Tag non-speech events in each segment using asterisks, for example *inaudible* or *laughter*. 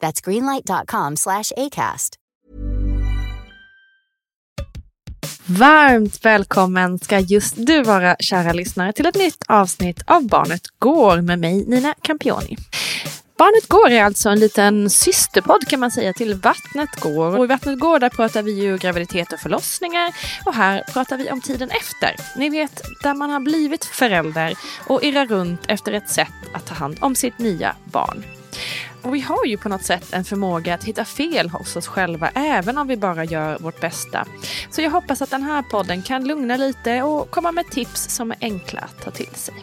That's greenlight.com slash ACAST. Varmt välkommen ska just du vara kära lyssnare till ett nytt avsnitt av Barnet Går med mig Nina Campioni. Barnet Går är alltså en liten systerpodd kan man säga till Vattnet Går. Och i Vattnet Går där pratar vi ju graviditet och förlossningar och här pratar vi om tiden efter. Ni vet, där man har blivit förälder och irrar runt efter ett sätt att ta hand om sitt nya barn. Och vi har ju på något sätt en förmåga att hitta fel hos oss själva även om vi bara gör vårt bästa. Så jag hoppas att den här podden kan lugna lite och komma med tips som är enkla att ta till sig.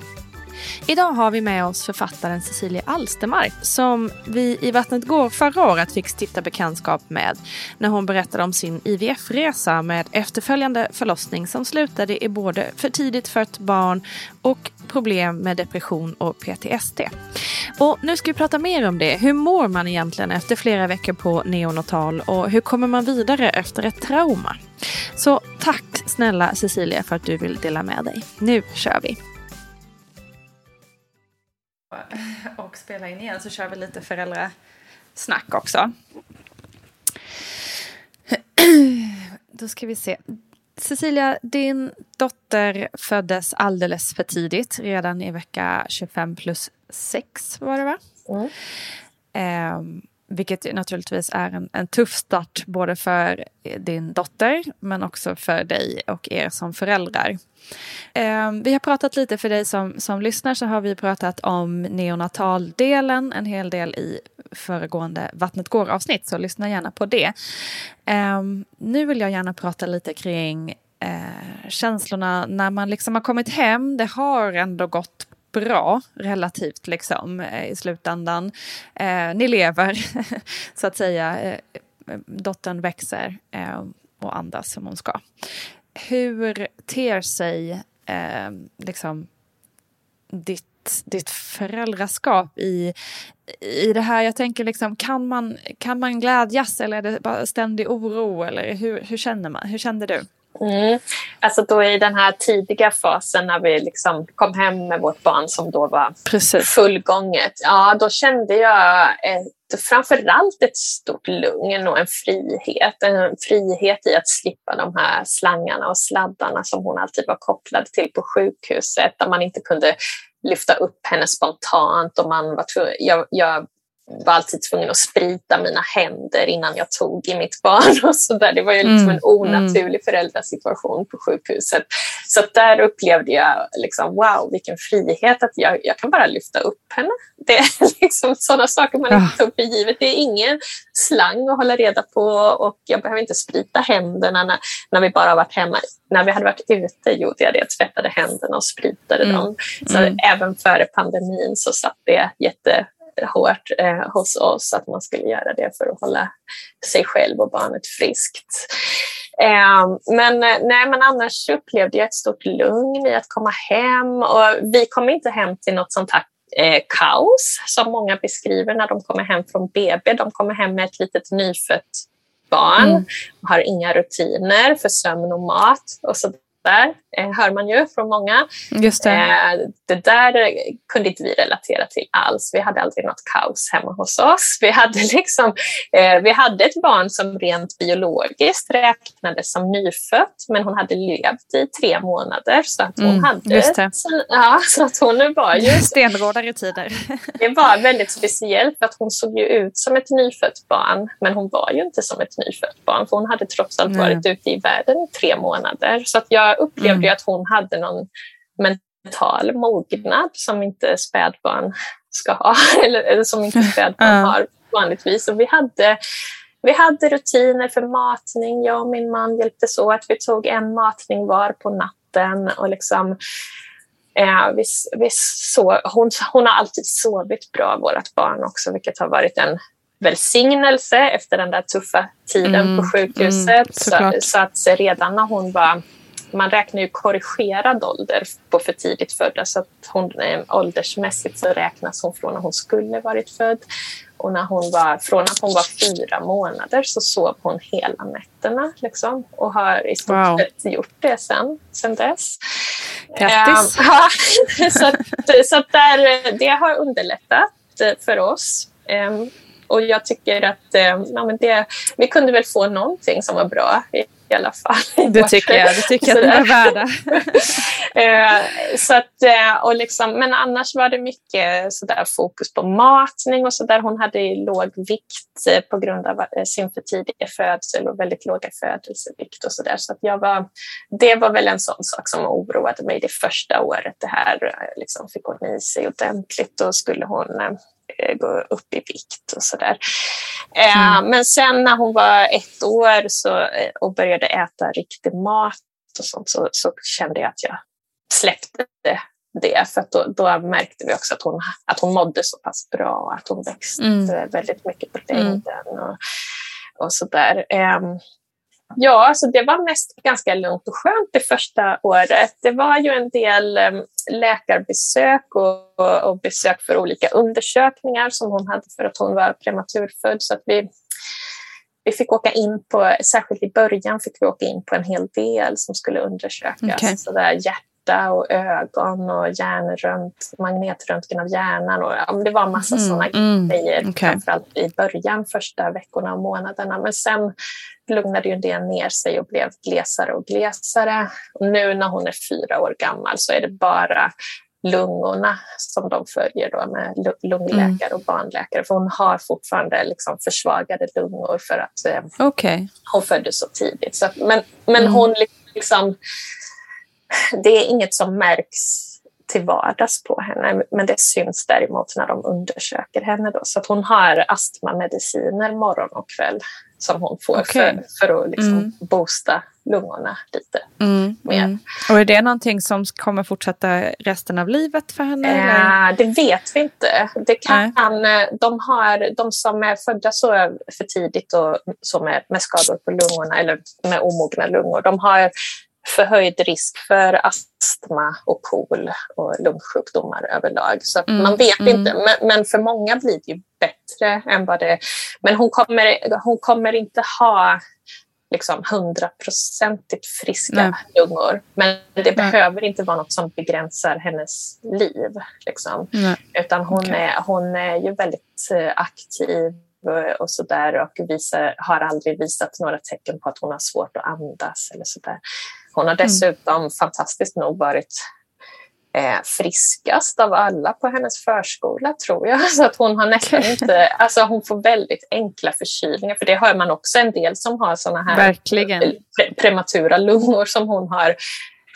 Idag har vi med oss författaren Cecilia Alstermark som vi i Vattnet går förra året fick stifta bekantskap med när hon berättade om sin IVF-resa med efterföljande förlossning som slutade i både för tidigt fött barn och problem med depression och PTSD. Och nu ska vi prata mer om det. Hur mår man egentligen efter flera veckor på neonatal och hur kommer man vidare efter ett trauma? Så tack snälla Cecilia för att du vill dela med dig. Nu kör vi! *laughs* och spela in igen så kör vi lite föräldrasnack också. *clears throat* Då ska vi se. Cecilia, din dotter föddes alldeles för tidigt, redan i vecka 25 plus 6 var det va? Mm. Eh, vilket naturligtvis är en, en tuff start både för din dotter men också för dig och er som föräldrar. Eh, vi har pratat lite för dig som, som lyssnar så har vi pratat om neonataldelen en hel del i föregående Vattnet går avsnitt så lyssna gärna på det. Eh, nu vill jag gärna prata lite kring eh, känslorna när man liksom har kommit hem. Det har ändå gått bra relativt liksom eh, i slutändan. Eh, ni lever *laughs* så att säga. Eh, dottern växer eh, och andas som hon ska. Hur ter sig eh, liksom ditt, ditt föräldraskap i, i det här? Jag tänker liksom, kan man, kan man glädjas eller är det bara ständig oro? Eller hur, hur, känner man? hur kände du? Mm. Alltså då i den här tidiga fasen när vi liksom kom hem med vårt barn som då var Precis. fullgånget. Ja, då kände jag ett, framförallt ett stort lugn och en frihet. En frihet i att slippa de här slangarna och sladdarna som hon alltid var kopplad till på sjukhuset där man inte kunde lyfta upp henne spontant och man var jag, jag var alltid tvungen att sprita mina händer innan jag tog i mitt barn. och så där. Det var ju liksom mm. en onaturlig mm. föräldrasituation på sjukhuset. Så där upplevde jag liksom, wow, vilken frihet att jag, jag kan bara lyfta upp henne. Det är *laughs* liksom sådana saker man inte tar för givet. Det är ingen slang att hålla reda på och jag behöver inte sprita händerna när, när vi bara varit hemma. När vi hade varit ute gjorde jag det, tvättade händerna och spritade mm. dem. Så mm. även före pandemin så satt det jätte hårt eh, hos oss att man skulle göra det för att hålla sig själv och barnet friskt. Eh, men, nej, men annars upplevde jag ett stort lugn i att komma hem och vi kom inte hem till något sånt här eh, kaos som många beskriver när de kommer hem från BB. De kommer hem med ett litet nyfött barn, mm. har inga rutiner för sömn och mat och så där, eh, hör man ju från många. Just det. Eh, det där kunde inte vi relatera till alls. Vi hade aldrig något kaos hemma hos oss. Vi hade, *laughs* liksom, eh, vi hade ett barn som rent biologiskt räknades som nyfött, men hon hade levt i tre månader. Så att hon, mm, hade, så, ja, *laughs* så att hon var ju... *laughs* Stenhårda rutiner. det var väldigt speciellt för att hon såg ju ut som ett nyfött barn, men hon var ju inte som ett nyfött barn, för hon hade trots allt varit ute i världen i tre månader. Så att jag upplevde mm. att hon hade någon mental mognad som inte spädbarn ska ha, *laughs* eller, eller som inte *laughs* spädbarn mm. har vanligtvis. Och vi hade vi hade rutiner för matning. Jag och min man hjälptes åt. Vi tog en matning var på natten. Och liksom, eh, vi, vi så, hon, hon har alltid sovit bra, vårt barn också, vilket har varit en välsignelse efter den där tuffa tiden mm, på sjukhuset. Mm, så, så, att redan när hon var man räknar ju korrigerad ålder på för tidigt födda så att hon, eh, åldersmässigt så räknas hon från när hon skulle varit född. Och när hon var, från att hon var fyra månader så sov hon hela nätterna liksom, och har i stort wow. sett gjort det sen, sen dess. Grattis! Um, *laughs* så att, så att där, det har underlättat för oss. Um, och jag tycker att ja, men det, vi kunde väl få någonting som var bra i alla fall. *laughs* Det tycker jag, det tycker jag att de är värda. *laughs* Eh, så att, eh, och liksom, men annars var det mycket sådär fokus på matning och så där. Hon hade låg vikt eh, på grund av sin för tidiga födsel och väldigt låga födelsevikt och sådär. Så att jag var, det var väl en sån sak som oroade mig det första året det här liksom fick hon i sig ordentligt och skulle hon gå upp i vikt och sådär. Eh, mm. Men sen när hon var ett år så, eh, och började äta riktig mat och sånt så, så kände jag att jag släppte det. För då, då, märkte vi också att hon, att hon mådde så pass bra och att hon växte mm. väldigt mycket på mm. längden. Och, och sådär. Ja, alltså det var mest ganska lugnt och skönt det första året. Det var ju en del um, läkarbesök och, och, och, besök för olika undersökningar som hon hade för att hon var prematurfödd. Så att vi, vi fick åka in på, särskilt i början fick vi åka in på en hel del som skulle undersökas. Okay. Så där, hjärta och ögon och hjärnrönt, magnetröntgen av hjärnan. Och, ja, det var en massa mm, sådana mm, grejer, okay. framförallt i början, första veckorna och månaderna. Men sen lugnade ju det ner sig och blev glesare och glesare. Och nu när hon är fyra år gammal så är det bara lungorna som de följer då med lungläkare och barnläkare. För hon har fortfarande liksom försvagade lungor för att eh, okay. hon föddes så tidigt. Så, men men mm. hon liksom, det är inget som märks till vardags på henne, men det syns däremot när de undersöker henne. Då. Så att hon har astmamediciner morgon och kväll som hon får okay. för, för att liksom mm. boosta lungorna lite mm, mer. Mm. Och är det någonting som kommer fortsätta resten av livet för henne? Äh, det vet vi inte. Det kan, Nej. de, har, de som är födda så för tidigt och så med, med skador på lungorna eller med omogna lungor, de har förhöjd risk för astma och KOL och lungsjukdomar överlag. Så mm, man vet mm. inte, men, men, för många blir det ju bättre än vad det... Men hon kommer, hon kommer inte ha liksom hundraprocentigt friska Nej. lungor. Men det Nej. behöver inte vara något som begränsar hennes liv. Liksom. Utan hon, okay. är, hon är ju väldigt eh, aktiv och så där och visar, har aldrig visat några tecken på att hon har svårt att andas eller så där. Hon har mm. dessutom mm. fantastiskt nog varit eh, friskast av alla på hennes förskola tror jag. *laughs* Så att hon har nästan inte, alltså hon får väldigt enkla förkylningar för det hör man också en del som har sådana här Verkligen. pre prematura lungor som hon har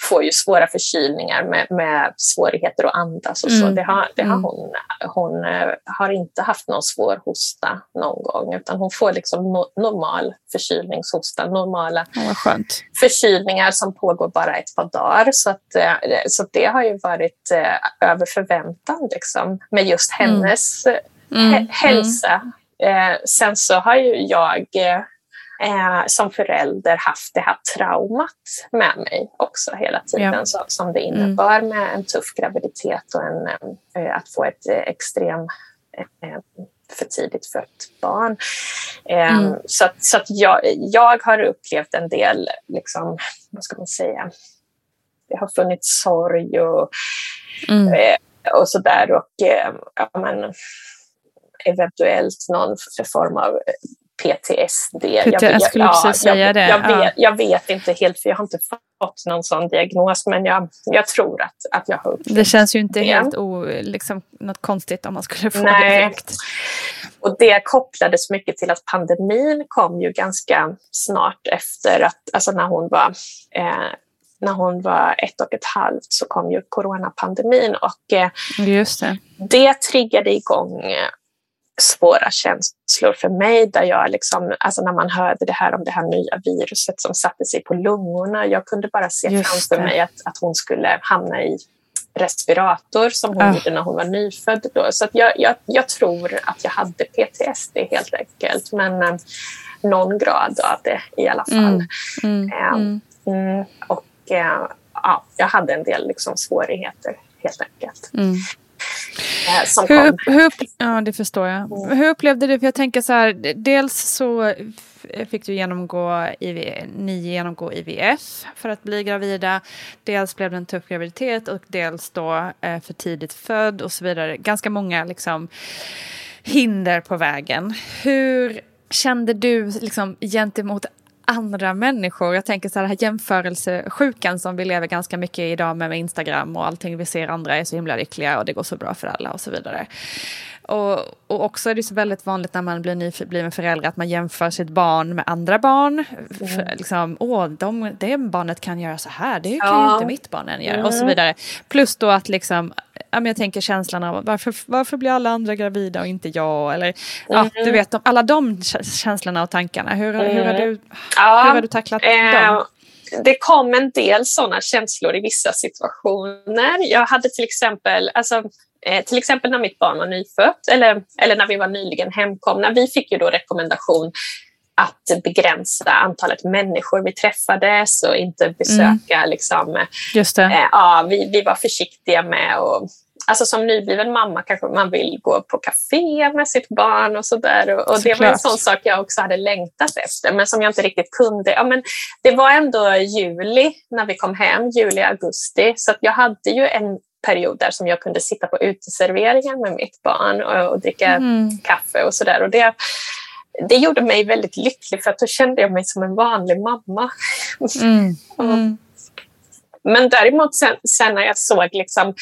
får ju svåra förkylningar med, med svårigheter att andas och så. Mm. Det har, det har mm. hon, hon uh, har inte haft någon svår hosta någon gång utan hon får liksom no normal förkylningshosta, normala oh, förkylningar som pågår bara ett par dagar. Så, att, uh, så det har ju varit uh, över förväntan liksom, med just mm. hennes mm. hälsa. sen så har ju jag eh, som förälder haft det här traumat med mig också hela tiden ja. så, som det innebar mm. med en tuff graviditet och en, eh, att få ett eh, extrem eh, för tidigt fött barn. Eh, mm. Så, att, så att jag, jag har upplevt en del, liksom, vad ska man säga, det har funnits sorg och, mm. eh, och sådär och ja, men, eventuellt någon form av PTSD. PT, jag, skulle ja, precis säga jag, det. Jag, ja. vet, jag vet inte helt, för jag har inte fått någon sån diagnos, men jag, jag tror att, att jag har Det känns ju inte det. helt o, liksom, något konstigt om man skulle få Nej. det direkt. Och det kopplades mycket till att pandemin kom ju ganska snart efter att, alltså när hon var eh, när hon var ett och ett halvt så kom ju coronapandemin och eh, Just det. det triggade igång svåra känslor för mig där jag liksom, alltså när man hörde det här om det här nya viruset som satte sig på lungorna, jag kunde bara se Just framför det. mig att, att hon skulle hamna i respirator som hon uh. gjorde när hon var nyfödd. Då. Så jag, jag, jag, tror att jag hade PTSD helt enkelt, men eh, någon grad av det i alla fall. Mm. Mm. Eh, mm. och eh, ja, jag hade en del liksom, svårigheter helt enkelt. Som hur, kom. Hur, ja, det förstår jag. Mm. Hur upplevde du, för jag tänker så här, dels så fick du genomgå IV, ni genomgå IVF för att bli gravida. Dels blev det en tuff graviditet och dels då eh, för tidigt född och så vidare. Ganska många liksom, hinder på vägen. Hur kände du liksom, gentemot andra människor. Jag tänker så här, här jämförelsesjukan som vi lever ganska mycket i idag med, med Instagram och allting vi ser andra är så himla lyckliga och det går så bra för alla och så vidare. Och, och också är det så väldigt vanligt när man blir nybliven förälder att man jämför sitt barn med andra barn. Mm. För, liksom, Åh, de, det barnet kan göra så här, det kan ju inte mitt barn än göra. Mm. Och så mm. vidare. Plus då att liksom, jag tänker känslan av varför, varför blir alla andra gravida och inte jag? Eller, mm. ja, du vet, alla de känslorna och tankarna. Hur, hur, har, du, ja, hur har du tacklat eh, dem? det kom en del sådana känslor i vissa situationer. Jag hade till exempel, alltså, eh, till exempel när mitt barn var nyfött eller, eller när vi var nyligen hemkomna. Vi fick ju då rekommendation att begränsa antalet människor vi träffades och inte besöka. Mm. Liksom. Eh, ja, vi, vi var försiktiga med att Alltså som nybliven mamma kanske man vill gå på café med sitt barn och sådär. Och, och det var en sån sak jag också hade längtat efter, men som jag inte riktigt kunde. Ja, men det var ändå juli när vi kom hem, juli, augusti, så jag hade ju en period där som jag kunde sitta på uteserveringar med mitt barn och, och dricka mm. kaffe och sådär. Och det, det gjorde mig väldigt lycklig för att då kände jag mig som en vanlig mamma. Mm. *laughs* Mm. Men däremot sen, sen, när jag såg liksom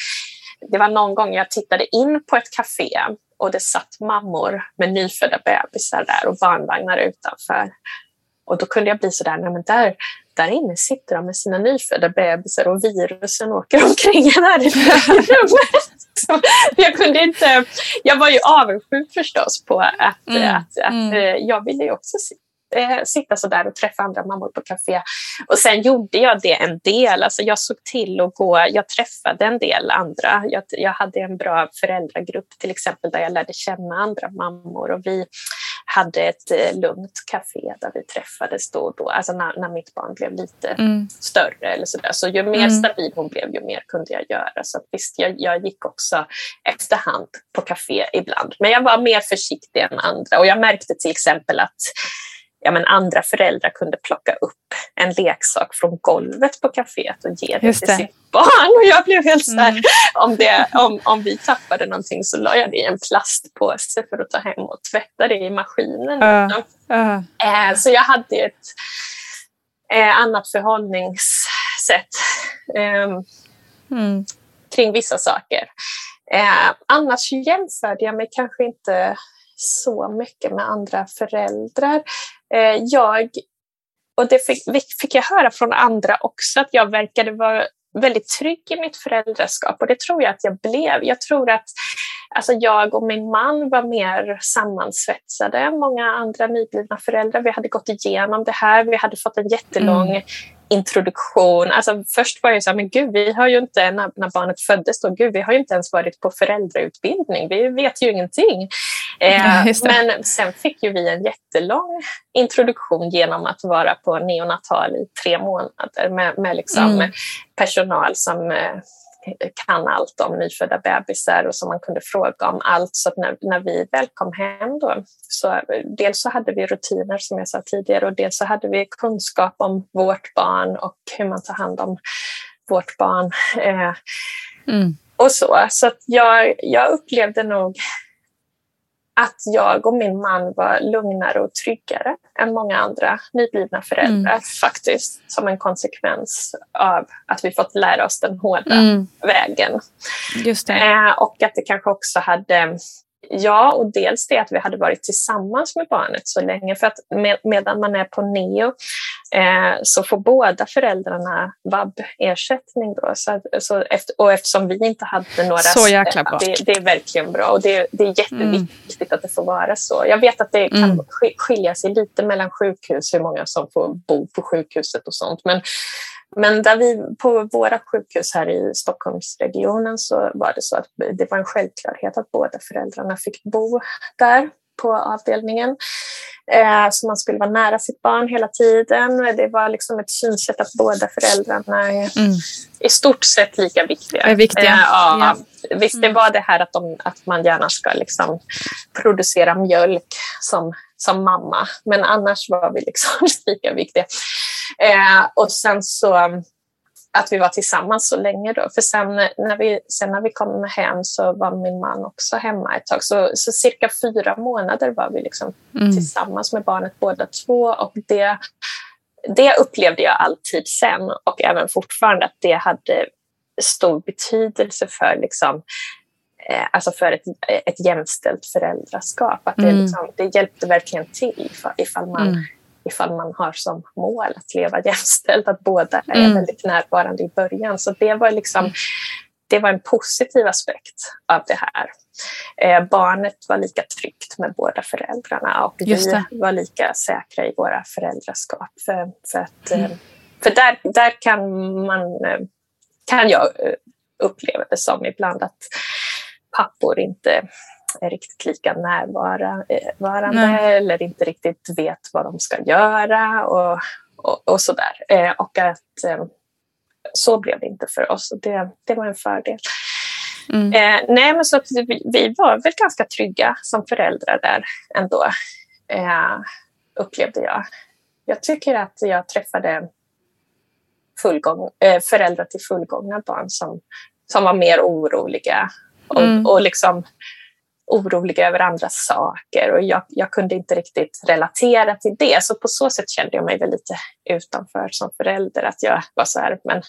det var någon gång jag tittade in på ett café och det satt mammor med nyfödda bebisar där och barnvagnar utanför. Och då kunde jag bli sådär, nej men där, där inne sitter de med sina nyfödda bebisar och virusen åker omkring här i rummet. *laughs* jag, kunde inte, jag var ju avundsjuk förstås på att, mm. att, att mm. Eh, jag ville ju också sitta eh, sitta så där och träffa andra mammor på café. Och sen gjorde jag det en del. Alltså jag såg till att gå, jag träffade en del andra. Jag, jag hade en bra föräldragrupp till exempel där jag lärde känna andra mammor och vi hade ett eh, lugnt café där vi träffades då och då, alltså när, när mitt barn blev lite mm. större eller sådär. Så ju mer mm. stabil hon blev, ju mer kunde jag göra. Så visst, jag, jag gick också efterhand på café ibland. Men jag var mer försiktig än andra och jag märkte till exempel att ja, men andra föräldrar kunde plocka upp en leksak från golvet på kaféet och ge det till sitt barn. Och jag blev helt så här, mm. om, det, om, om vi tappade någonting så la jag det i en plastpåse för att ta hem och tvätta det i maskinen. Uh, uh. Så jag hade ett eh, annat förhållningssätt. Eh, mm. kring vissa saker. Eh, annars jämförde jag mig kanske inte så mycket med andra föräldrar. Eh, jag, och det fick, fick jag höra från andra också, att jag verkade vara väldigt trygg i mitt föräldraskap och det tror jag att jag blev. Jag tror att alltså jag och min man var mer sammansvetsade än många andra nyblivna föräldrar. Vi hade gått igenom det här, vi hade fått en jättelång mm introduktion. Alltså först var jag så här, men gud, vi har ju inte, när, när barnet föddes, då, gud, vi har ju inte ens varit på föräldrautbildning. Vi vet ju ingenting. Eh, men sen fick ju vi en jättelång introduktion genom att vara på neonatal i tre månader med, med liksom mm. personal som eh, kan allt om nyfödda bebisar och som man kunde fråga om allt. Så när, när vi väl kom hem då, så dels så hade vi rutiner som jag sa tidigare och dels så hade vi kunskap om vårt barn och hur man tar hand om vårt barn. Eh, mm. Och så. Så jag, jag upplevde nog att jag och min man var lugnare och tryggare än många andra nyblivna föräldrar mm. faktiskt, som en konsekvens av att vi fått lära oss den hårda mm. vägen. Just det. Eh, och att det kanske också hade Ja, och dels det att vi hade varit tillsammans med barnet så länge. För att med, medan man är på neo eh, så får båda föräldrarna vab-ersättning. Då, så, så efter, och eftersom vi inte hade några... Så jäkla bra. Det, det är verkligen bra och det, det är jätteviktigt mm. att det får vara så. Jag vet att det kan mm. skilja sig lite mellan sjukhus, hur många som får bo på sjukhuset och sånt. Men men där vi, på våra sjukhus här i Stockholmsregionen så var det så att det var en självklarhet att båda föräldrarna fick bo där på avdelningen. Eh, så man skulle vara nära sitt barn hela tiden. Det var liksom ett synsätt att båda föräldrarna är mm. i stort sett lika viktiga. Är viktiga. Eh, ja, ja. Visst, det mm. var det här att, de, att man gärna ska liksom producera mjölk som, som mamma, men annars var vi liksom *laughs* lika viktiga. Eh, och sen så att vi var tillsammans så länge då. För sen när vi, sen när vi kom hem så var min man också hemma ett tag. Så, så cirka fyra månader var vi liksom mm. tillsammans med barnet båda två. Och det, det upplevde jag alltid sen och även fortfarande att det hade stor betydelse för liksom, eh, alltså för ett, ett jämställt föräldraskap. Att det, mm. liksom, det hjälpte verkligen till ifall man mm ifall man har som mål att leva *laughs* jämställt, att båda är mm. väldigt närvarande i början. Så det var liksom mm. det var en positiv aspekt av det här. Eh, barnet var lika tryggt med båda föräldrarna och vi var lika säkra i våra föräldraskap. För, för, att, mm. eh, för där, där kan, man, eh, kan jag eh, uppleva det som ibland att pappor inte är riktigt lika närvarande eh, eller inte riktigt vet vad de ska göra och, och, och sådär. Eh, och att eh, så blev det inte för oss och det, det var en fördel. Mm. Eh, nej, men så vi, vi, var väl ganska trygga som föräldrar där ändå, eh, upplevde jag. Jag tycker att jag träffade fullgång, eh, föräldrar till fullgångna barn som, som var mer oroliga och, mm. och liksom oroliga över andra saker och jag, jag, kunde inte riktigt relatera till det. Så på så sätt kände jag mig väl lite utanför som förälder. Att jag var så här, men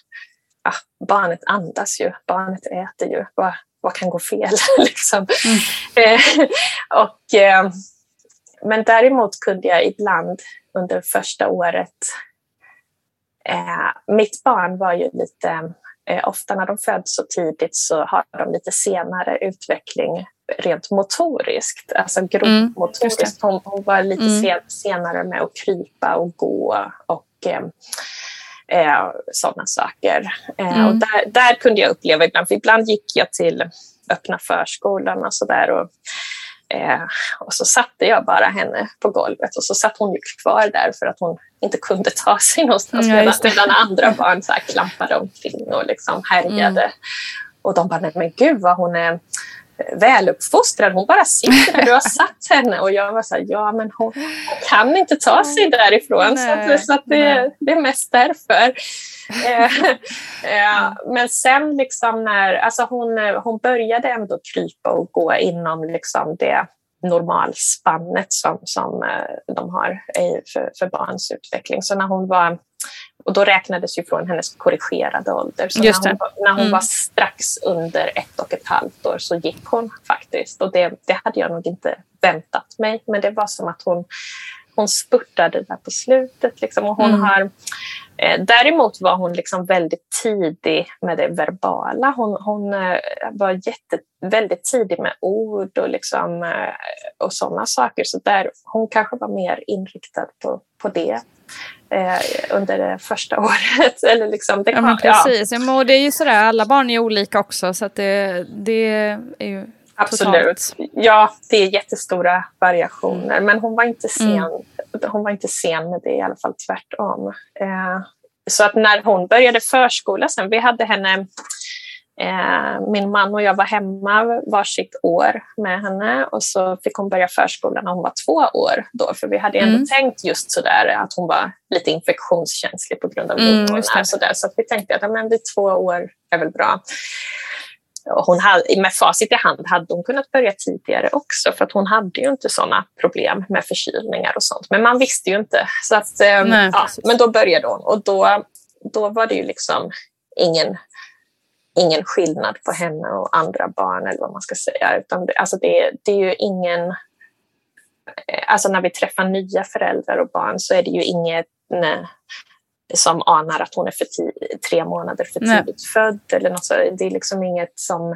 ja, barnet andas ju, barnet äter ju, vad, vad kan gå fel? *laughs* liksom. Mm. Eh, och, eh, men däremot kunde jag ibland under första året Eh, mitt barn var ju lite, eh, ofta när de föds så tidigt så har de lite senare utveckling rent motoriskt, alltså grovmotoriskt. Mm, hon, hon, var lite mm. sen, senare med att krypa och gå och eh, eh, sådana saker. Eh, mm. och där, där kunde jag uppleva ibland, för ibland gick jag till öppna förskolan och sådär. Och, eh, och så satte jag bara henne på golvet och så satt hon ju kvar där för att hon inte kunde ta sig någonstans ja, medan, medan andra barn så klampade omkring och liksom härjade. Mm. Och de bara, nej men gud vad hon är väluppfostrad. Hon bara sitter där. Du har satt henne. Och jag var så här, ja men hon, kan inte ta sig därifrån. Nej, så, så att det, det, är mest därför. Eh, *laughs* eh, men sen liksom när, alltså hon, hon började ändå krypa och gå inom liksom det normalspannet som, som eh, de har för, för barns utveckling. Så när hon var och då räknades ju från hennes korrigerade ålder. Så när hon, när hon mm. var strax under ett och ett halvt år så gick hon faktiskt. Och det, det hade jag nog inte väntat mig. Men det var som att hon, hon spurtade där på slutet. Liksom. Och hon mm. har, eh, däremot var hon liksom väldigt tidig med det verbala. Hon, hon eh, var jätte, väldigt tidig med ord och, liksom, eh, och sådana saker. Så där, hon kanske var mer inriktad på, på det under det första *laughs* året. Eller liksom, det kom, ja, precis. Ja. Ja, det är ju sådär, alla barn är olika också så att det, det är ju Absolut. Totalt. Ja, det är jättestora variationer. Mm. Men hon var inte sen. Mm. Hon var inte sen med det i alla fall, tvärtom. Eh, så att när hon började förskola sen, vi hade henne Eh, min man och jag var hemma varsitt år med henne och så fick hon börja förskolan när hon var två år. Då, för vi hade ändå mm. tänkt just sådär att hon var lite infektionskänslig på grund av lungorna. Mm, så, där, så vi tänkte att men, vid två år är väl bra. Och hon hade, med facit i hand hade hon kunnat börja tidigare också för att hon hade ju inte sådana problem med förkylningar och sånt. Men man visste ju inte. Så att, eh, Nej, ja, men då började hon och då, då var det ju liksom ingen ingen skillnad på henne och andra barn eller vad man ska säga. Utan det, alltså det, det är ju ingen... Eh, alltså när vi träffar nya föräldrar och barn så är det ju inget nej, som anar att hon är för tre månader för tidigt nej. född. Eller något så. Det är liksom inget som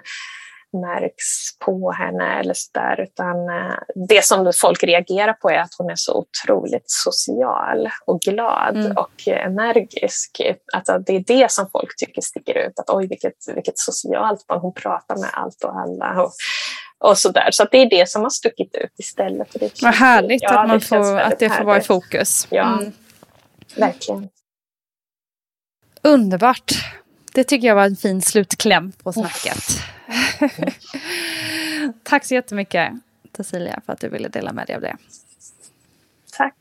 märks på henne eller sådär. Utan eh, det som folk reagerar på är att hon är så otroligt social och glad mm. och energisk. Alltså det är det som folk tycker sticker ut. Att oj, vilket, vilket socialt barn. Hon pratar med allt och alla. Och, och så där. Så det är det som har stuckit ut istället. Det Vad härligt ja, att, man det får, att det får vara i fokus. Ja, mm. verkligen. Underbart. Det tycker jag var en fin slutkläm på snacket. *laughs* Tack så jättemycket, Cecilia, för att du ville dela med dig av det. Tack.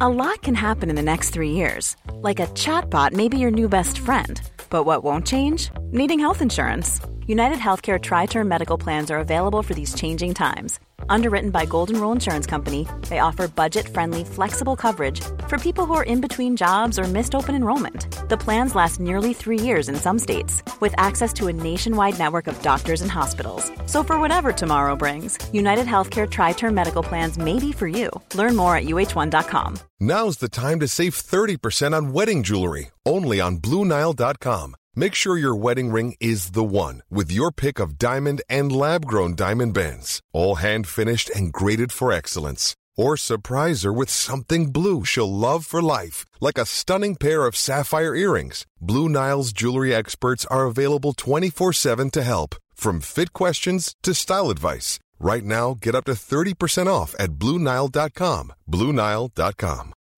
A lot can happen in the next three years. Like a chatbot may be your new best friend. But what won't change? Needing health insurance. United Healthcare Tri Term Medical Plans are available for these changing times Underwritten by Golden Rule Insurance Company, they offer budget-friendly, flexible coverage for people who are in between jobs or missed open enrollment. The plans last nearly three years in some states, with access to a nationwide network of doctors and hospitals. So for whatever tomorrow brings, United Healthcare Tri-Term Medical Plans may be for you. Learn more at uh1.com. Now's the time to save 30% on wedding jewelry, only on BlueNile.com. Make sure your wedding ring is the one with your pick of diamond and lab grown diamond bands, all hand finished and graded for excellence. Or surprise her with something blue she'll love for life, like a stunning pair of sapphire earrings. Blue Nile's jewelry experts are available 24 7 to help, from fit questions to style advice. Right now, get up to 30% off at BlueNile.com. BlueNile.com.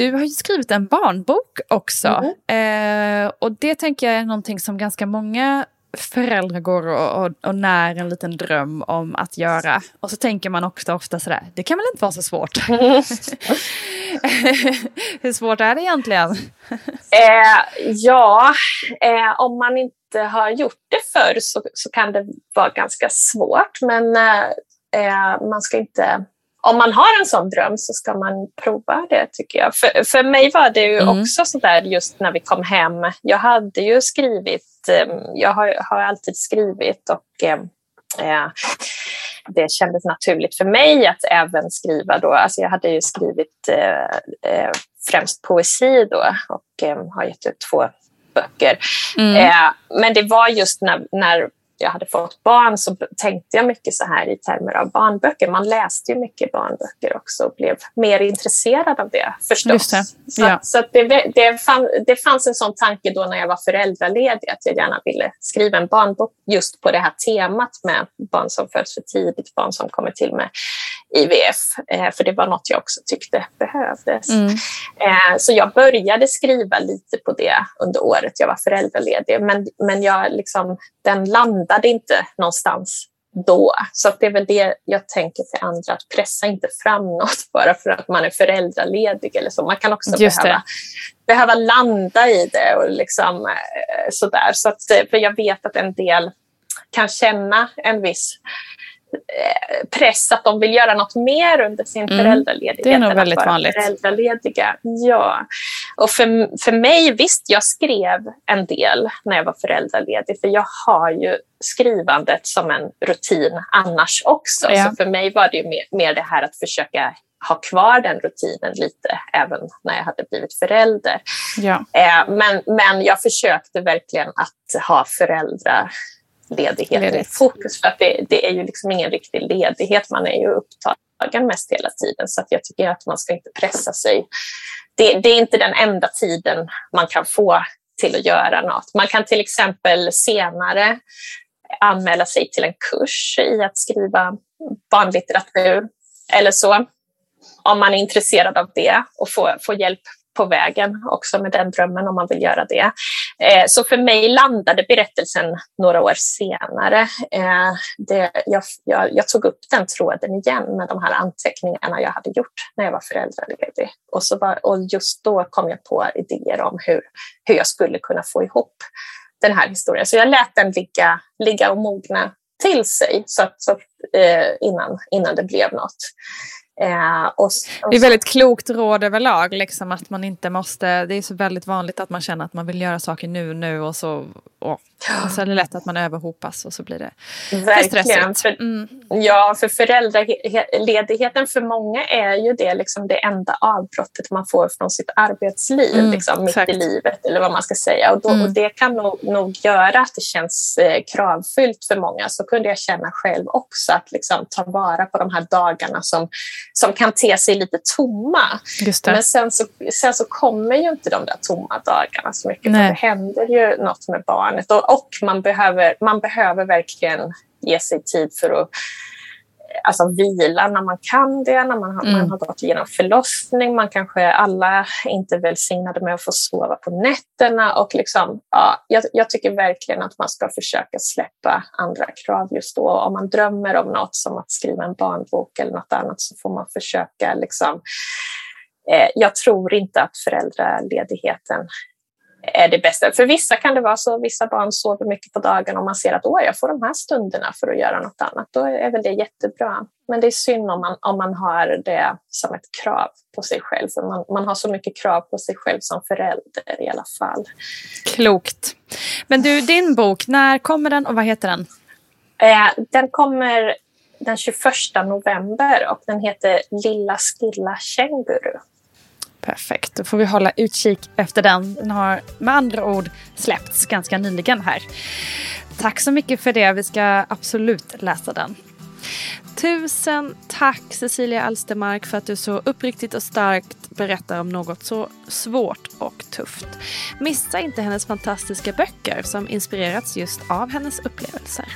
Du har ju skrivit en barnbok också. Mm. Eh, och det tänker jag är någonting som ganska många föräldrar går och, och, och när en liten dröm om att göra. Och så tänker man också ofta sådär, det kan väl inte vara så svårt? *laughs* Hur svårt är det egentligen? Eh, ja, eh, om man inte har gjort det förr så, så kan det vara ganska svårt. Men eh, eh man ska inte om man har en sån dröm så ska man prova det tycker jag. För, för mig var det ju mm. också så där just när vi kom hem. Jag hade ju skrivit, ehm, jag har, har alltid skrivit och ehm, eh, det kändes naturligt för mig att även skriva då. Alltså jag hade ju skrivit eh, eh, främst poesi då och eh, har gett ut två böcker. Mm. Eh, men det var just när, när jag hade fått barn så tänkte jag mycket så här i termer av barnböcker. Man läste ju mycket barnböcker också och blev mer intresserad av det förstås. Det. Ja. Så, så det, det, fann, det fanns en sån tanke då när jag var föräldraledig att jag gärna ville skriva en barnbok just på det här temat med barn som föds för tidigt, barn som kommer till med IVF. Eh, för det var något jag också tyckte behövdes. Mm. Eh, så jag började skriva lite på det under året jag var föräldraledig. Men, men jag liksom, den landade inte någonstans då. Så det är väl det jag tänker till andra, att pressa inte fram något *laughs* bara för att man är föräldraledig eller så. Man kan också behöva, behöva landa i det och liksom eh, sådär. Så att, för jag vet att en del kan känna en viss press att de vill göra något mer under sin mm. föräldraledighet. Det är nog väldigt vanligt. Föräldralediga. Ja. Och för, för mig, visst, jag skrev en del när jag var föräldraledig, för jag har ju skrivandet som en rutin annars också. Ja. Så för mig var det mer, mer det här att försöka ha kvar den rutinen lite även när jag hade blivit förälder. Ja. Eh, men, men jag försökte verkligen att ha föräldrar ledigheten i fokus. För att det, det, är ju liksom ingen riktig ledighet. Man är ju upptagen mest hela tiden. Så jag tycker att man ska inte pressa sig. Det, det, är inte den enda tiden man kan få till att göra något. Man kan till exempel senare anmäla sig till en kurs i att skriva barnlitteratur eller så. Om man är intresserad av det och få, få hjälp på vägen också med den drömmen om man vill göra det. Eh, så för mig landade berättelsen några år senare. Eh, det, jag, jag, jag, tog upp den tråden igen med de här anteckningarna jag hade gjort när jag var föräldraledig. Och, så var, och just då kom jag på idéer om hur, hur jag skulle kunna få ihop den här historien. Så jag lät den ligga, ligga och mogna till sig så att, så, eh, innan, innan det blev något. Eh, och, och det är väldigt klokt råd överlag, liksom att man inte måste, det är så väldigt vanligt att man känner att man vill göra saker nu, nu och så, och, och så är det lätt att man överhopas och så blir det Verkligen. För, mm. Ja, för föräldraledigheten för många är ju det, liksom det enda avbrottet man får från sitt arbetsliv, mm, liksom, mitt i livet eller vad man ska säga. Och, då, mm. och det kan nog, nog, göra att det känns eh, kravfyllt för många. Så kunde jag känna själv också, att liksom, ta vara på de här dagarna som som kan te sig lite tomma. Men sen så, sen så kommer ju inte de där tomma dagarna så mycket. För det händer ju något med barnet och, och man, behöver, man behöver verkligen ge sig tid för att alltså vila när man kan det, när man har, mm. man har gått igenom förlossning. Man kanske alla inte är välsignade med att få sova på nätterna. Och liksom, ja, jag, jag, tycker verkligen att man ska försöka släppa andra krav just då. Om man drömmer om något som att skriva en barnbok eller något annat så får man försöka liksom, eh, jag tror inte att föräldraledigheten är det bästa. För vissa kan det vara så, vissa barn sover mycket på dagen och man ser att Åh, jag får de här stunderna för att göra något annat. Då är väl det jättebra. Men det är synd om man, om man har det som ett krav på sig själv. För man, man har så mycket krav på sig själv som förälder i alla fall. Klokt. Men du, din bok, när kommer den och vad heter den? Eh, den kommer den 21 november och den heter Lilla stilla känguru. Perfekt, då får vi hålla utkik efter den. Den har med andra ord släppts ganska nyligen här. Tack så mycket för det, vi ska absolut läsa den. Tusen tack Cecilia Alstermark för att du så uppriktigt och starkt berättar om något så svårt och tufft. Missa inte hennes fantastiska böcker som inspirerats just av hennes upplevelser.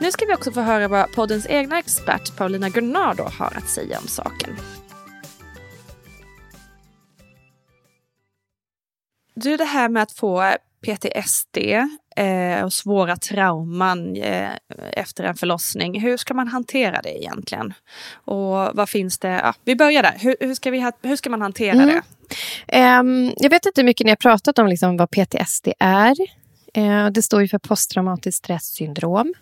Nu ska vi också få höra vad poddens egna expert Paulina Gunnardo har att säga om saken. Du, det här med att få PTSD eh, och svåra trauman eh, efter en förlossning. Hur ska man hantera det egentligen? Och vad finns det? Ja, vi börjar där. Hur, hur, ska, vi ha, hur ska man hantera mm. det? Um, jag vet inte hur mycket ni har pratat om liksom, vad PTSD är. Uh, det står ju för posttraumatiskt stresssyndrom.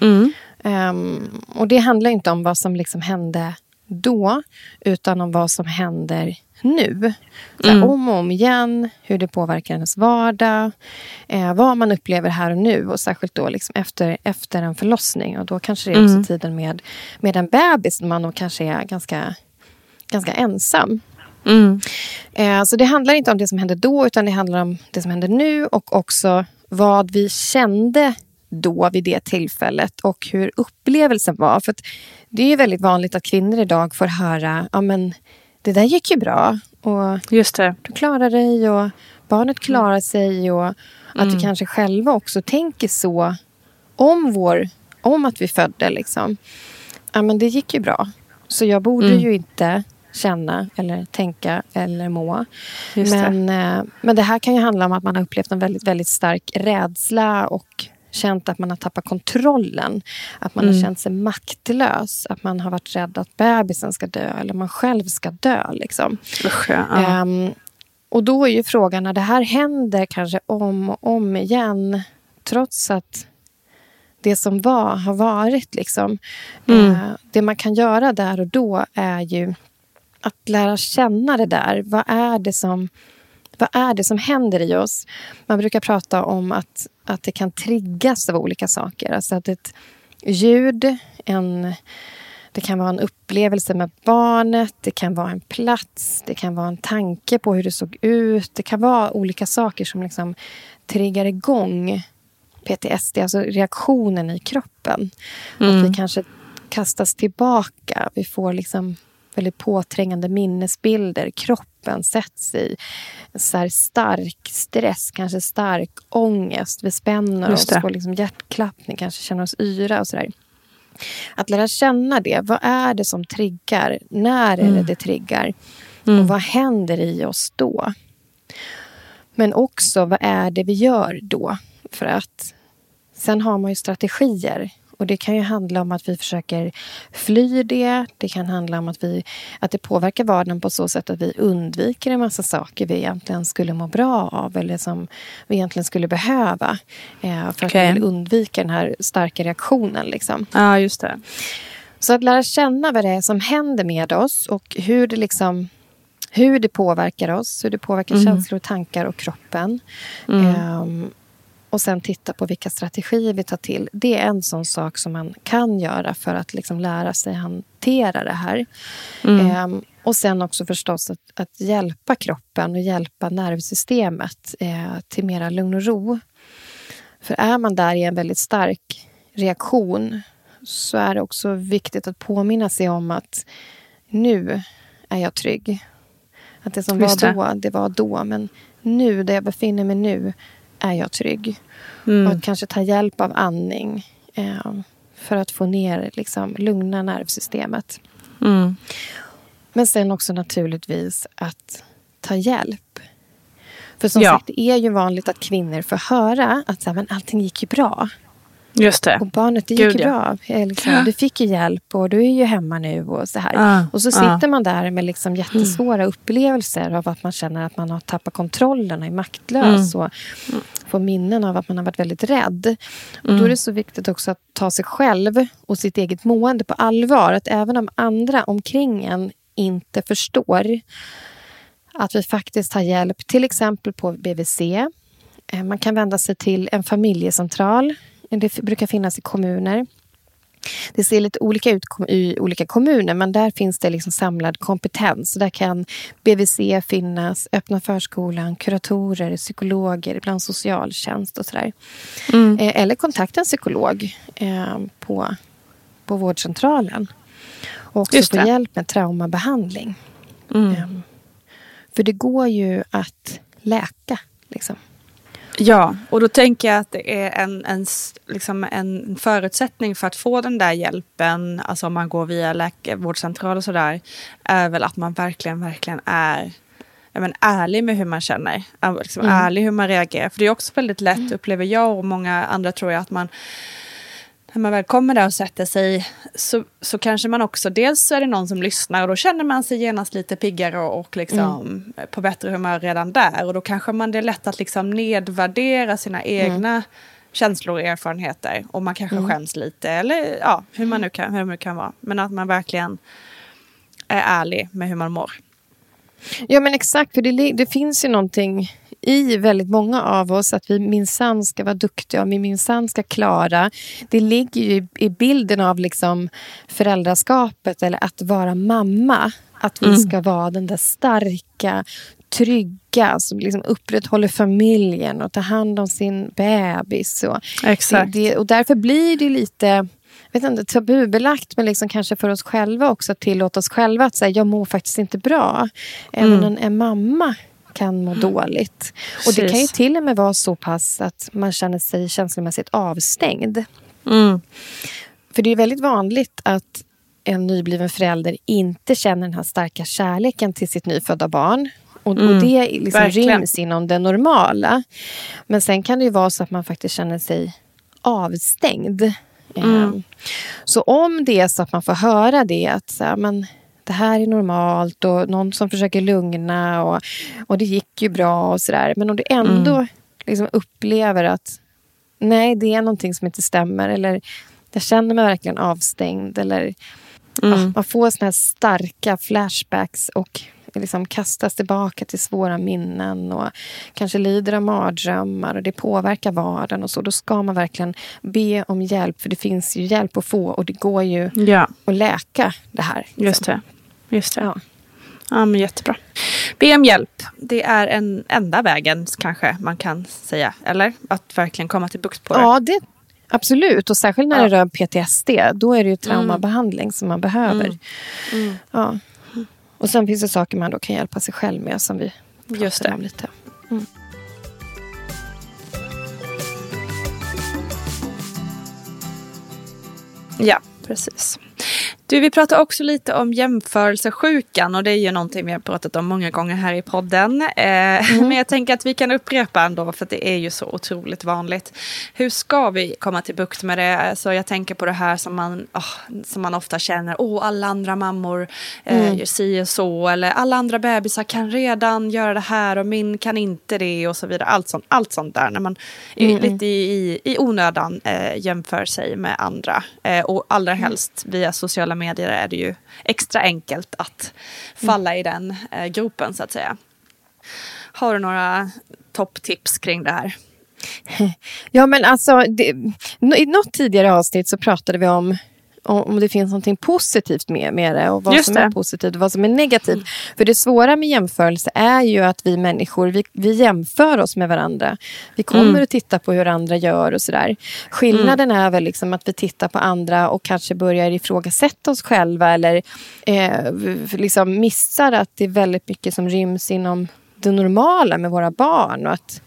Mm. Um, och det handlar inte om vad som liksom hände då, utan om vad som händer nu. Mm. Om och om igen, hur det påverkar ens vardag, eh, vad man upplever här och nu och särskilt då liksom efter, efter en förlossning. Och då kanske det är också mm. tiden med, med en bebis när man då kanske är ganska, ganska ensam. Mm. Eh, så det handlar inte om det som hände då, utan det handlar om det som händer nu och också vad vi kände då vid det tillfället och hur upplevelsen var. För det är väldigt vanligt att kvinnor idag får höra ja, men det där gick ju bra. Och Just det. Du klarar dig och barnet klarar sig. Och att mm. vi kanske själva också tänker så om, vår, om att vi födde. Liksom. Ja, men det gick ju bra. Så jag borde mm. ju inte känna eller tänka eller må. men, det. Eh, men det här kan ju handla om att man har upplevt en väldigt, väldigt stark rädsla och känt att man har tappat kontrollen. Att man mm. har känt sig maktlös. Att man har varit rädd att bebisen ska dö eller man själv ska dö. Liksom. Usch, ja. um, och då är ju frågan när det här händer kanske om och om igen trots att det som var har varit. Liksom. Mm. Uh, det man kan göra där och då är ju att lära känna det där. Vad är det som vad är det som händer i oss? Man brukar prata om att, att det kan triggas av olika saker. Alltså att ett ljud, en, det kan vara en upplevelse med barnet, det kan vara en plats, det kan vara en tanke på hur det såg ut. Det kan vara olika saker som liksom triggar igång PTSD, alltså reaktionen i kroppen. Mm. Att vi kanske kastas tillbaka. Vi får liksom väldigt påträngande minnesbilder. Kroppen sätts i så stark stress, kanske stark ångest. Vi spänner oss, får liksom hjärtklappning, kanske känner oss yra och sådär. Att lära känna det. Vad är det som triggar? När är det mm. det triggar? Mm. Och vad händer i oss då? Men också, vad är det vi gör då? För att sen har man ju strategier och Det kan ju handla om att vi försöker fly det. Det kan handla om att, vi, att det påverkar vardagen på så sätt att vi undviker en massa saker vi egentligen skulle må bra av eller som vi egentligen skulle behöva eh, för okay. att vi vill undvika den här starka reaktionen. Liksom. Ja, just det. Så att lära känna vad det är som händer med oss och hur det liksom hur det påverkar oss, hur det påverkar mm. känslor, tankar och kroppen. Mm. Um, och sen titta på vilka strategier vi tar till. Det är en sån sak som man kan göra för att liksom lära sig hantera det här. Mm. Ehm, och sen också förstås att, att, hjälpa kroppen och hjälpa nervsystemet eh, till mera lugn och ro. För är man där i en väldigt stark reaktion så är det också viktigt att påminna sig om att nu är jag trygg. Att det som Just var då, det var då. Men nu, där jag befinner mig nu, är jag trygg. Mm. Och att kanske ta hjälp av andning eh, för att få ner, liksom, lugna nervsystemet. Mm. Men sen också naturligtvis att ta hjälp. För som ja. sagt, det är ju vanligt att kvinnor får höra att så här, men allting gick ju bra. Just det. Och barnet, det gick Gud, ju bra. Liksom, Du fick ju hjälp och du är ju hemma nu och så här. Ah, och så sitter ah. man där med liksom jättesvåra mm. upplevelser av att man känner att man har tappat kontrollen och är maktlös. Mm. Och får minnen av att man har varit väldigt rädd. Mm. Och då är det mm. så viktigt också att ta sig själv och sitt eget mående på allvar. Att även om andra omkring en inte förstår att vi faktiskt har hjälp, till exempel på BVC. Eh, man kan vända sig till en familjecentral det brukar finnas i kommuner. Det ser lite olika ut i olika kommuner men där finns det liksom samlad kompetens. Där kan BVC finnas, öppna förskolan, kuratorer, psykologer, ibland socialtjänst och sådär. Mm. Eh, eller kontakta en psykolog eh, på, på vårdcentralen. Och också få hjälp med traumabehandling. Mm. Eh, för det går ju att läka. Liksom. Ja, och då tänker jag att det är en, en, liksom en förutsättning för att få den där hjälpen, alltså om man går via läkarvårdscentral och sådär, är väl att man verkligen, verkligen är men, ärlig med hur man känner. Liksom, Mm. Ärlig hur man reagerar. För det är också väldigt lätt, upplever jag och många andra tror jag, att man när man väl kommer där och sätter sig så, så kanske man också, dels så är det någon som lyssnar och då känner man sig genast lite piggare och, och liksom på bättre humör redan där. Och då kanske man det är lätt att liksom nedvärdera sina egna känslor och erfarenheter. Och man kanske Mm. skäms lite eller ja, hur man nu kan, hur det nu kan vara. Men att man verkligen är ärlig med hur man mår. Ja men exakt, för det, det finns ju någonting i väldigt många av oss att vi minsann ska vara duktiga och vi minsann ska klara. Det ligger ju i, bilden av liksom föräldraskapet eller att vara mamma. Att vi Mm. ska vara den där starka, trygga som liksom upprätthåller familjen och tar hand om sin bebis. Och, Exakt. Det, det, och därför blir det lite vet inte, tabubelagt, men liksom kanske för oss själva också att tillåta oss själva att säga jag mår faktiskt inte bra. Även Mm. en, en mamma kan må dåligt. Och det kan ju Precis. till och med vara så pass att man känner sig känslomässigt avstängd. Mm. För det är väldigt vanligt att en nybliven förälder inte känner den här starka kärleken till sitt nyfödda barn. Och, och Mm, det liksom verkligen. ryms inom det normala. Men sen kan det ju vara så att man faktiskt känner sig avstängd. Mm. Ehm, Så om det är så att man får höra det, att så här, men, det här är normalt och någon som försöker lugna och, och det gick ju bra och sådär. Men om du ändå Mm. liksom upplever att nej, det är någonting som inte stämmer eller jag känner mig verkligen avstängd eller Mm. ja, man får såna här starka flashbacks och liksom kastas tillbaka till svåra minnen och kanske lider av mardrömmar och det påverkar vardagen och så. Då ska man verkligen be om hjälp för det finns ju hjälp att få och det går ju Ja, att läka det här. liksom. just det. Just det. Ja. Ja, men jättebra. Be om hjälp. Det är en enda vägen kanske man kan säga. Eller? Att verkligen komma till bukt på det. Ja, det, absolut. Och särskilt när Ja. det rör PTSD. Då är det ju traumabehandling som man behöver. Mm. Mm. Ja. Och sen finns det saker man då kan hjälpa sig själv med som vi Just pratade det. om lite. Ja, precis. Du, vi pratar också lite om jämförelsesjukan och det är ju någonting vi har pratat om många gånger här i podden. Eh, Men jag tänker att vi kan upprepa ändå för att det är ju så otroligt vanligt. Hur ska vi komma till bukt med det? Så jag tänker på det här som man, åh, som man ofta känner, åh alla andra mammor eh, Mm. gör si och så eller alla andra bebisar kan redan göra det här och min kan inte det och så vidare. Allt sånt, allt sånt där när man Mm. lite i, i, i onödan eh, jämför sig med andra. Eh, och allra helst via sociala medier är det ju extra enkelt att falla i den eh, gropen så att säga. Har du några topptips kring det här? *laughs* Ja, men alltså, det, I något tidigare avsnitt så pratade vi om om det finns något positivt med, med det och vad Just som det. är positivt och vad som är negativt. För det svåra med jämförelse är ju att vi människor vi, vi jämför oss med varandra. Vi kommer Mm. att titta på hur andra gör och sådär. Skillnaden är väl liksom att vi tittar på andra och kanske börjar ifrågasätta oss själva eller eh, liksom missar att det är väldigt mycket som ryms inom det normala med våra barn och att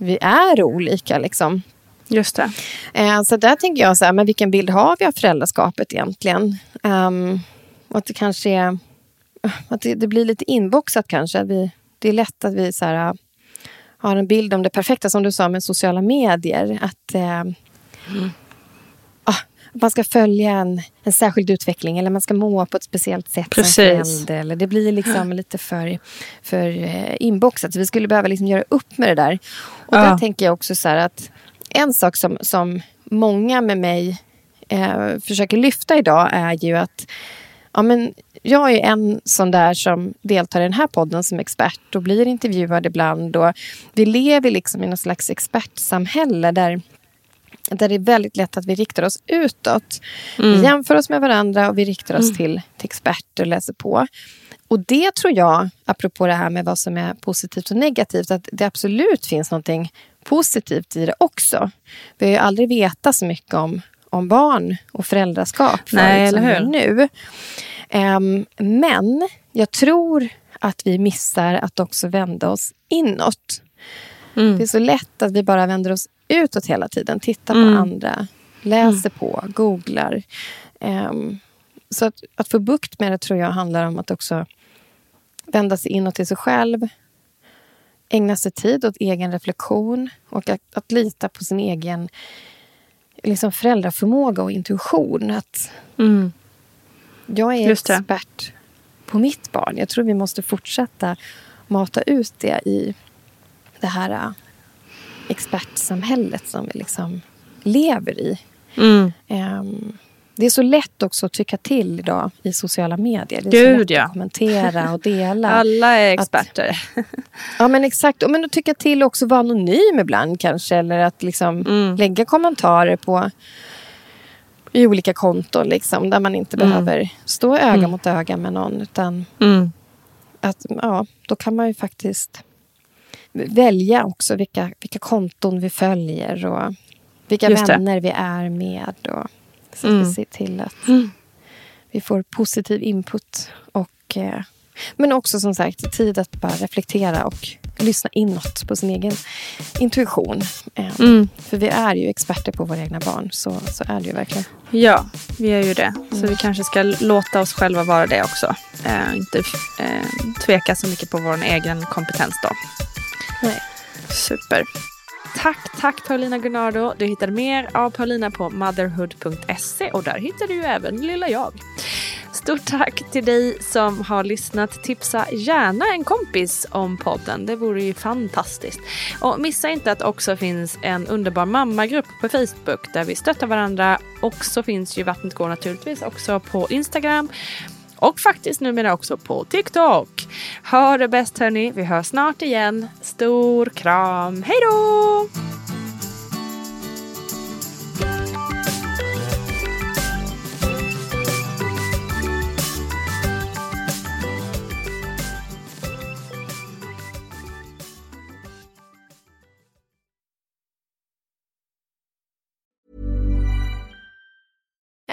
vi är olika. Liksom. Just det. Eh, så där tänker jag, så här, men vilken bild har vi av föräldraskapet egentligen? Och att det kanske är, att det, det blir lite inboxat kanske. Vi, det är lätt att vi så här, har en bild om det perfekta, som du sa med sociala medier. Att, eh, ah, att man ska följa en, en särskild utveckling eller man ska må på ett speciellt sätt som Precis. förälder. Eller det blir liksom lite för, för eh, inboxat. Så vi skulle behöva liksom göra upp med det där. Och Ja. där tänker jag också så här att en sak som, som många med mig eh, försöker lyfta idag är ju att ja, men jag är en sån där som deltar i den här podden som expert och blir intervjuad ibland. Och vi lever liksom i något slags expertsamhälle där där det är väldigt lätt att vi riktar oss utåt. Mm. Vi jämför oss med varandra och vi riktar oss Mm. till, till experter och läser på. Och det tror jag, apropå det här med vad som är positivt och negativt, att det absolut finns någonting positivt i det också. Vi har ju aldrig vetat så mycket om, om barn och föräldraskap Nej, förut som eller gör nu. Ehm, men jag tror att vi missar att också vända oss inåt. Mm. Det är så lätt att vi bara vänder oss utåt hela tiden. Tittar på Mm. andra, läser på, googlar. Ehm, så att, att få bukt med det tror jag handlar om att också vända sig inåt till sig själv. Ägna sig tid åt egen reflektion och att, att lita på sin egen liksom föräldraförmåga och intuition. Att Mm. Jag är expert på mitt barn. Jag tror vi måste fortsätta mata ut det i det här äh, expertsamhället som vi liksom lever i. Mm. Ehm, det är så lätt också att tycka till idag i sociala medier. Det är så Gud, lätt ja. att kommentera och dela. *laughs* Alla är Att- experter. *laughs* Ja, men exakt. Och Men att tycka till och också vara anonym ibland kanske. Eller att liksom Mm. lägga kommentarer på i olika konton. Liksom, där man inte Mm. behöver stå öga Mm. mot öga med någon. Utan Mm. att, ja, då kan man ju faktiskt välja också vilka, vilka konton vi följer. Och vilka Just det. vänner vi är med. Och, så att Mm. vi ser till att Mm. vi får positiv input. Och, eh, men också som sagt tid att bara reflektera och lyssna inåt på sin egen intuition. Eh, Mm. För vi är ju experter på våra egna barn. Så, så är det ju verkligen. Ja, vi är ju det. Så vi kanske ska låta oss själva vara det också. Eh, inte eh, tveka så mycket på vår egen kompetens då. Nej. Super. Tack, tack Paulina Gunnardo. Du hittar mer av Paulina på motherhood.se och där hittar du ju även lilla jag. Stort tack till dig som har lyssnat. Tipsa gärna en kompis om podden. Det vore ju fantastiskt. Och missa inte att också finns en underbar mammagrupp på Facebook där vi stöttar varandra. Och så finns ju Vattnet går naturligtvis också på Instagram. Och faktiskt numera också på TikTok. Ha det bäst hörni. Vi hörs snart igen. Stor kram. Hej då!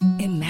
Imagine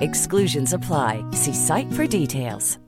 Exclusions apply. See site for details.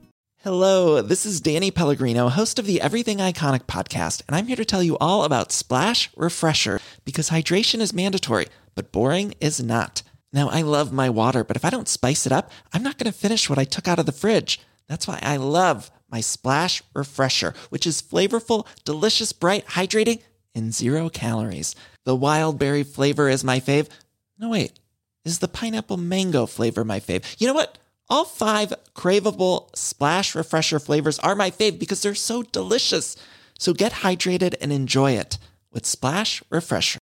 Hello, this is Danny Pellegrino, host of the Everything Iconic podcast, and I'm here to tell you all about Splash Refresher because hydration is mandatory, but boring is not. Now, I love my water, but if I don't spice it up, I'm not going to finish what I took out of the fridge. That's why I love my Splash Refresher, which is flavorful, delicious, bright, hydrating, and zero calories. The wild berry flavor is my fave. No, wait. Is the pineapple mango flavor my fave? You know what? All five craveable splash refresher flavors are my fave because they're so delicious. So get hydrated and enjoy it with Splash Refresher.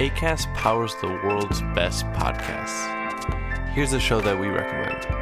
ACAST powers the world's best podcasts. Here's a show that we recommend.